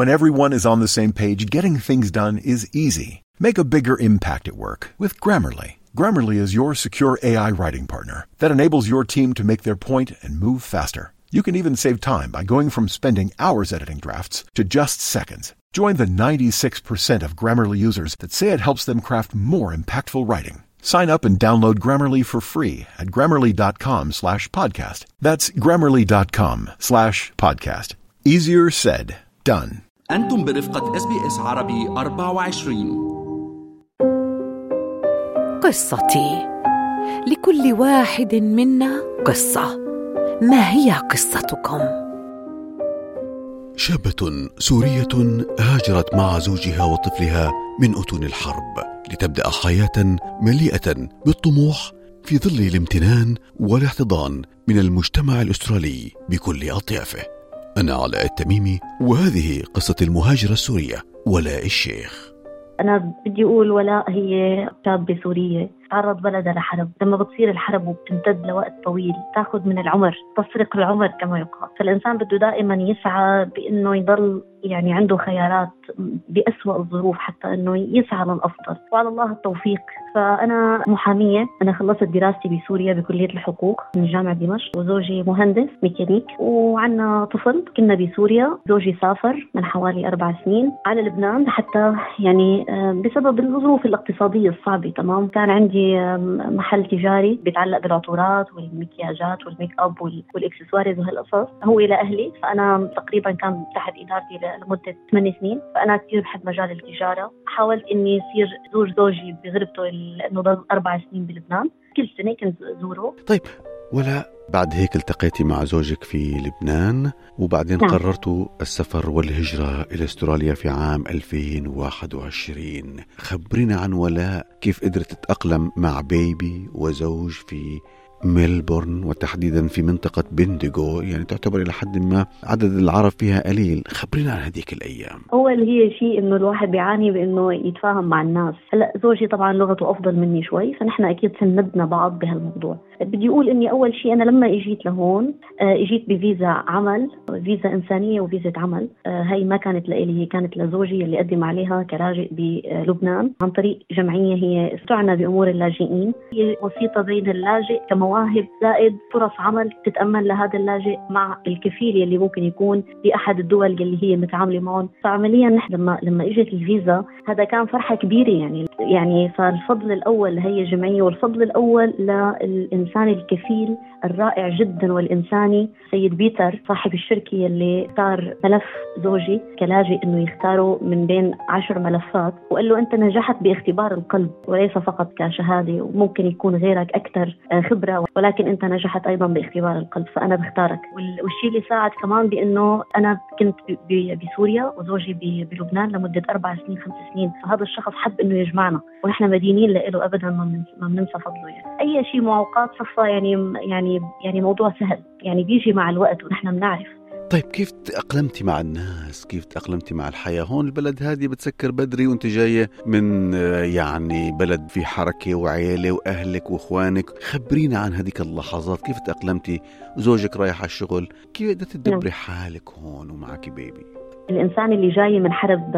When everyone is on the same page, getting things done is easy. Make a bigger impact at work with Grammarly. Grammarly is your secure AI writing partner that enables your team to make their point and move faster. You can even save time by going from spending hours editing drafts to just seconds. Join the 96% of Grammarly users that say it helps them craft more impactful writing. Sign up and download Grammarly for free at grammarly.com slash podcast. That's grammarly.com slash podcast. Easier said, done. أنتم برفقة إس بي إس عربي 24 قصتي. لكل واحد منا قصة. ما هي قصتكم؟ شابة سورية هاجرت مع زوجها وطفلها من أتون الحرب لتبدأ حياة مليئة بالطموح في ظل الامتنان والاحتضان من المجتمع الأسترالي بكل أطيافه. أنا علاء التميمي وهذه قصة المهاجرة السورية ولاء الشيخ. أنا بدي أقول ولاء هي شابة سورية تعرض بلدها لحرب لما بتصير الحرب وبتمتد لوقت طويل تاخذ من العمر تسرق العمر كما يقال. فالإنسان بده دائما يسعى بأنه يضل يعني عنده خيارات بأسوأ الظروف حتى أنه يسعى للأفضل. وعلى الله التوفيق. فأنا محامية أنا خلصت دراستي بسوريا بكلية الحقوق من جامعة دمشق وزوجي مهندس ميكانيك وعنا طفل كنا بسوريا زوجي سافر من حوالي أربع سنين على لبنان حتى يعني آه، بسبب الظروف الاقتصادية الصعبة تمام. كان عندي محل تجاري بيتعلق بالعطورات والمكياجات وال make up وال accessories وهالقصص. هو لأهلي فأنا تقريبا كان تحت إدارتي لمدة ثمان سنين فأنا كثير بحب مجال التجارة. حاولت إني أصير أزور زوجي بغربته لأنه ضل أربع سنين بلبنان. كل سنة كنت زوره. طيب ولا بعد هيك التقيتي مع زوجك في لبنان وبعدين نعم. قررتوا السفر والهجرة إلى أستراليا في عام 2021 خبرينا عن ولاء كيف قدرت تتأقلم مع بيبي وزوج في ميلبورن وتحديدا في منطقة بنديغو يعني تعتبر إلى حد ما عدد العرب فيها قليل. خبرينا عن هذيك الأيام. أول هي شيء إنه الواحد بيعاني بإنه يتفاهم مع الناس. هلأ زوجي طبعا لغته أفضل مني شوي فنحن أكيد سندنا بعض بهالموضوع. بدي أقول إني أول شيء أنا لما إجيت لهون آه، إجيت بفيزا عمل فيزا إنسانية وفيزا عمل. آه، هاي ما كانت لإلي هي كانت لزوجي اللي قدم عليها كلاجئ بلبنان عن طريق جمعية هي تعنى بأمور اللاجئين. هي وسيطة بين اللاجئ كمواطن مواهب زائد فرص عمل تتأمن لهذا اللاجئ مع الكفيل اللي ممكن يكون بأحد الدول اللي هي متعاملة معهم. فعمليا نحن لما لما إجت الفيزا هذا كان فرحة كبيرة يعني. يعني فالفضل الأول لهي الجمعية والفضل الأول للإنسان الكفيل الرائع جدا والإنساني. سيد بيتر صاحب الشركة اللي اختار ملف زوجي كلاجئ إنه يختاره من بين عشر ملفات وقال له أنت نجحت باختبار القلب وليس فقط كشهادة وممكن يكون غيرك أكثر خبرة ولكن أنت نجحت أيضا باختبار القلب فأنا بختارك. والشيء اللي ساعد كمان بإنه أنا كنت بسوريا وزوجي بلبنان لمدة أربع سنين خمس سنين فهذا الشخص حب إنه يجمعنا ونحن مدينين له ابدا ما بننسى فضله يعني. أي شيء معوقات صفى يعني يعني يعني موضوع سهل. يعني بيجي مع الوقت ونحن بنعرف. طيب كيف تأقلمتي مع الناس؟ كيف تأقلمتي مع الحياة؟ هون البلد هذه بتسكر بدري وانت جاية من يعني بلد في حركة وعيلة وأهلك وإخوانك. خبرينا عن هذيك اللحظات. كيف تأقلمتي؟ زوجك رايح على الشغل. كيف بدك تدبري نعم. حالك هون ومعك بيبي؟ الإنسان اللي جاي من حرب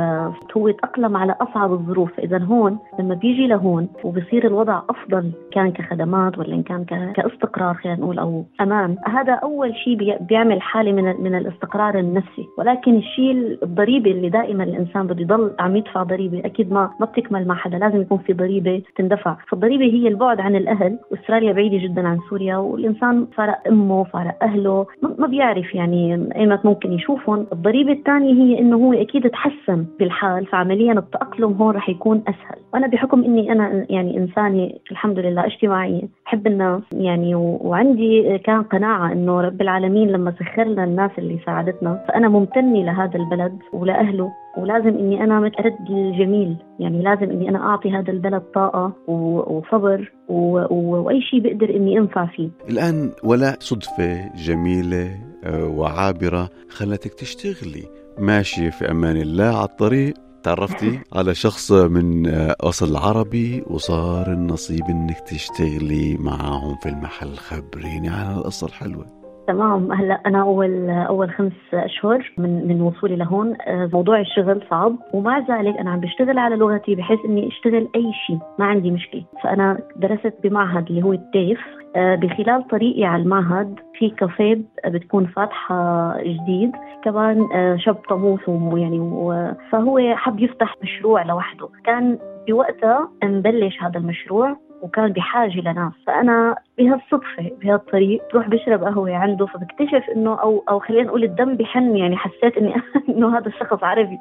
هو تاقلم على أصعب الظروف. إذا هون لما بيجي لهون وبصير الوضع أفضل كان كخدمات ولا إن كان كاستقرار خلينا نقول أو أمان هذا أول شيء بيعمل حالة من من الاستقرار النفسي. ولكن الشيء الضريبة اللي دائما الإنسان بده يضل عم يدفع ضريبة أكيد ما ما بتكمل مع حدا لازم يكون في ضريبة تندفع. فالضريبة هي البعد عن الأهل. واستراليا بعيدة جدا عن سوريا والإنسان فارق أمه فارق أهله ما بيعرف يعني إيمت ممكن يشوفهم. الضريبة الثانية هي إنه هو أكيد تحسن بالحال فعمليا التأقلم هون رح يكون أسهل. وأنا بحكم إني أنا يعني إنسانة الحمد لله اجتماعية بحب الناس يعني وعندي كان قناعة إنه رب العالمين لما سخر لنا الناس اللي ساعدتنا فأنا ممتنة لهذا البلد ولأهله ولازم إني أنا ارد الجميل. يعني لازم إني أنا أعطي هذا البلد طاقة وصبر وأي شيء بقدر إني أنفع فيه. الآن ولا صدفة جميلة آه، وعابرة خلتك تشتغلي ماشية في أمان الله على الطريق. تعرفتي على شخص من أصل عربي وصار النصيب إنك تشتغلي معاهم في المحل خبريني عن القصة الحلوة. تمام. هلا أنا أول أول خمس أشهر من من وصولي لهون آه، موضوع الشغل صعب ومع ذلك أنا عم بشتغل على لغتي بحيث إني أشتغل أي شيء ما عندي مشكلة. فأنا درست بمعهد اللي هو التيف بخلال طريقي على المعهد في كافيه بتكون فاتحة جديد كمان آه، شاب طموح يعني فهو حب يفتح مشروع لوحده. كان بوقتها مبلش هذا المشروع وكان بحاجة لناس. فأنا بهالصدفة بهالطريق بروح بشرب قهوة عنده فبكتشف إنه أو أو خلينا نقول الدم بحن يعني حسيت إني إنه هذا الشخص عربي.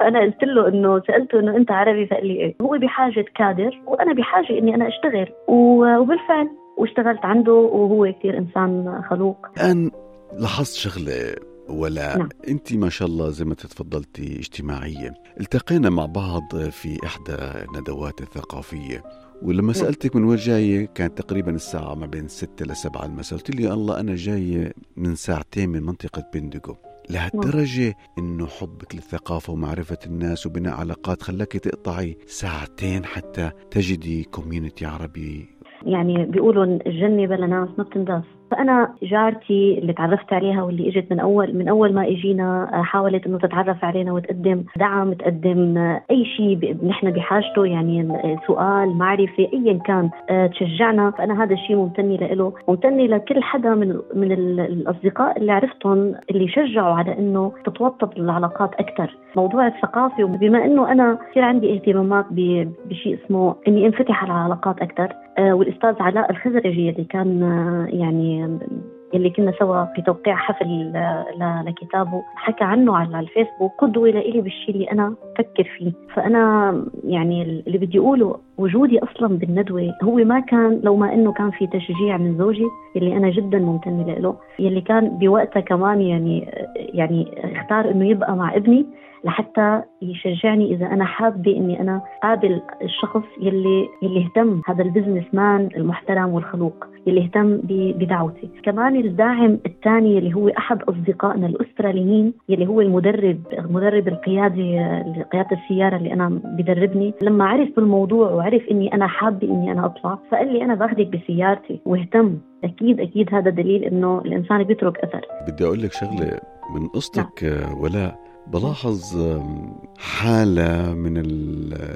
فأنا قلت له إنه سألته إنه أنت عربي؟ فقال لي إيه. هو بحاجة كادر وأنا بحاجة إني أنا أشتغل. وبالفعل واشتغلت عنده وهو كثير إنسان خلوق. الآن لاحظت شغلة ولا نعم. أنت ما شاء الله زي ما تفضلتي اجتماعية. التقينا مع بعض في إحدى الندوات الثقافية ولما نعم. سألتك من وين جاية كانت تقريبا الساعة ما بين ستة لسبعة المساء. قلت لي الله أنا جاية من ساعتين من منطقة بندقو. لهالدرجة إنه حبك للثقافة ومعرفة الناس وبناء علاقات خلاك تقطعي ساعتين حتى تجدي كوميونتي عربي يعني بيقولوا الجنة بلا ناس ما بتنداس. فأنا جارتي اللي تعرفت عليها واللي إجت من اول من أول ما إجينا آه، حاولت إنه تتعرف علينا وتقدم دعم تقدم آه، أي شيء نحن بحاجته يعني آه، سؤال معرفة ايا كان تشجعنا. فأنا هذا الشيء ممتنه له ممتنه لكل حدا من من الأصدقاء اللي عرفتهم اللي شجعوا على إنه تتوطد العلاقات أكثر موضوع الثقافة وبما إنه أنا كثير عندي اهتمامات بشيء اسمه إني أنفتح على العلاقات أكثر والأستاذ علاء الخزرجي اللي كان يعني يلي كنا سوا في توقيع حفل لكتابه. حكى عنه على الفيسبوك قدوة لإلي بالشيء اللي أنا بفكر فيه. فأنا يعني اللي بدي أقوله وجودي أصلا بالندوة هو ما كان لو ما إنه كان في تشجيع من زوجي يلي أنا جدا ممتنة له. يلي كان بوقتها كمان يعني يعني اختار إنه يبقى مع ابني. لحتى يشجعني إذا أنا حابة إني أنا قابل الشخص يلي يلي اهتم هذا ال business man المحترم والخلوق يلي اهتم بدعوتي. كمان الداعم الثاني اللي هو أحد أصدقائنا الأستراليين يلي هو المدرب المدرب القيادي قيادة السيارة اللي أنا بدربني. لما عرف بالموضوع وعرف إني أنا حابة إني أنا أطلع فقال لي أنا باخذك بسيارتي واهتم. أكيد أكيد هذا دليل إنه الإنسان بيترك أثر. بدي أقول لك شغلة من قصتك نعم. ولاء بلاحظ حالة من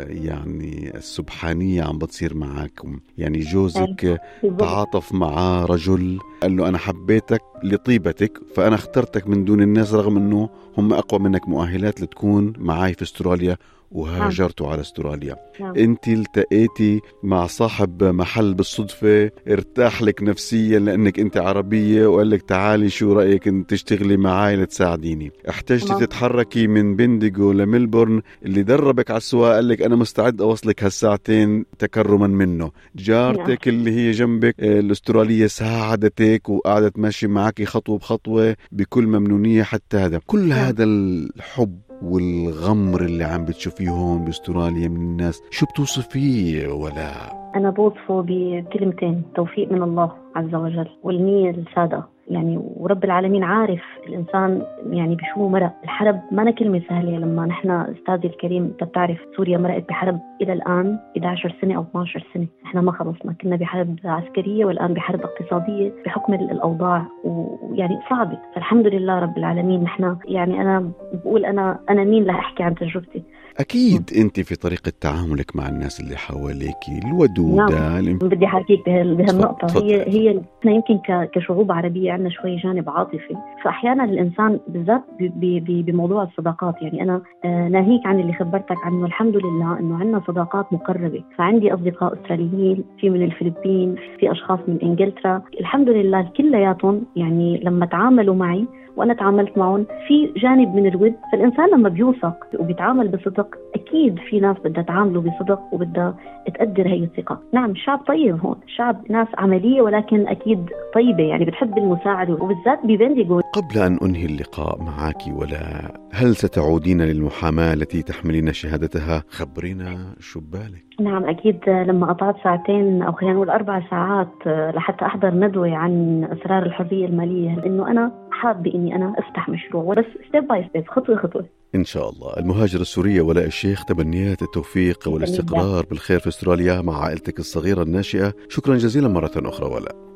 يعني السبحانية عم بتصير معاكم. يعني جوزك تعاطف معاه رجل قال له أنا حبيتك لطيبتك فأنا اخترتك من دون الناس رغم أنه هم أقوى منك مؤهلات لتكون معي في أستراليا. وهاجرتوا. على استراليا نعم. انت التقيتي مع صاحب محل بالصدفة ارتاح لك نفسيا لأنك انت عربية وقال لك تعالي شو رأيك انت تشتغلي معي لتساعديني احتجتي نعم. تتحركي من بندقو لملبورن اللي دربك على السواقة قال لك أنا مستعد أوصلك هالساعتين تكرما منه جارتك نعم. اللي هي جنبك آه، الأسترالية ساعدتك وقعدت ماشي معك خطوة بخطوة بكل ممنونية حتى هذا كل نعم. هذا الحب والغمر اللي عم بتشوفيه هون بأستراليا من الناس. شو بتوصفيه ولا؟ أنا بوصفه بكلمتين توفيق من الله عز وجل والنية السادة. يعني ورب العالمين عارف الإنسان يعني بشو مرق. الحرب ما كلمة سهلة لما نحن أستاذي الكريم أنت بتعرف سوريا مرقت بحرب إلى الآن 11 سنة أو 12 سنة. إحنا ما خلصنا كنا بحرب عسكرية والآن بحرب اقتصادية بحكم الأوضاع ويعني صعبة. فالحمد لله رب العالمين نحن يعني أنا بقول أنا أنا مين لأحكي عن تجربتي؟ أكيد أنت في طريقة تعاملك مع الناس اللي حواليك الودودة نعم. بدي أحكيك بهالنقطة. هي هي إحنا يمكن كشعوب عربية عندنا شوي جانب عاطفي. فأحيانا الإنسان بالذات بموضوع الصداقات يعني أنا آه، ناهيك عن اللي خبرتك عنه. الحمد لله إنه عندنا صداقات مقربة. فعندي أصدقاء استراليين في من الفلبين في أشخاص من إنجلترا. الحمد لله كلياتهم يعني لما تعاملوا معي وأنا تعاملت معهم في جانب من الود فالإنسان لما بيوثق وبيتعامل بصدق أكيد في ناس بدها تعامله بصدق وبدها تقدر هي الثقة. نعم الشعب طيب هون الشعب ناس عملية ولكن أكيد طيبة يعني بتحب المساعدة وبالذات ببندقو قبل أن أنهي اللقاء معك ولا هل ستعودين للمحاماة التي تحملين شهادتها؟ خبرينا شو ببالك. نعم أكيد لما قطعت ساعتين أو خلينا نقول أربع ساعات لحتى أحضر ندوة عن اسرار الحرية المالية لأنه أنا حابة إني أنا أفتح مشروع. وبس step by step خطوة خطوة. إن شاء الله. المهاجره السورية ولاء الشيخ تمنيات التوفيق والاستقرار بالخير في أستراليا مع عائلتك الصغيرة الناشئة. شكرا جزيلا مرة أخرى ولاء.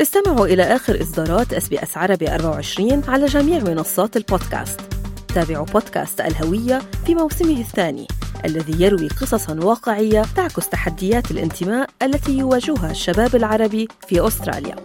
استمعوا إلى آخر إصدارات اس بي اس عربي 24 على جميع منصات البودكاست تابعوا بودكاست الهوية في موسمه الثاني الذي يروي قصصا واقعية تعكس تحديات الانتماء التي يواجهها الشباب العربي في أستراليا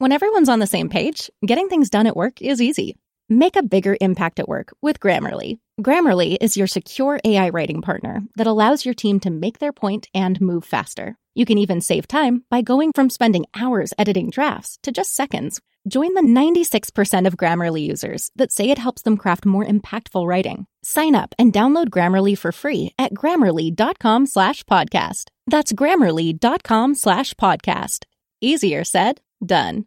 When everyone's on the same page, getting things done at work is easy. Make a bigger impact at work with Grammarly. Grammarly is your secure AI writing partner that allows your team to make their point and move faster. You can even save time by going from spending hours editing drafts to just seconds. Join the 96% of Grammarly users that say it helps them craft more impactful writing. Sign up and download Grammarly for free at grammarly.com slash podcast. That's grammarly.com slash podcast. Easier said, done.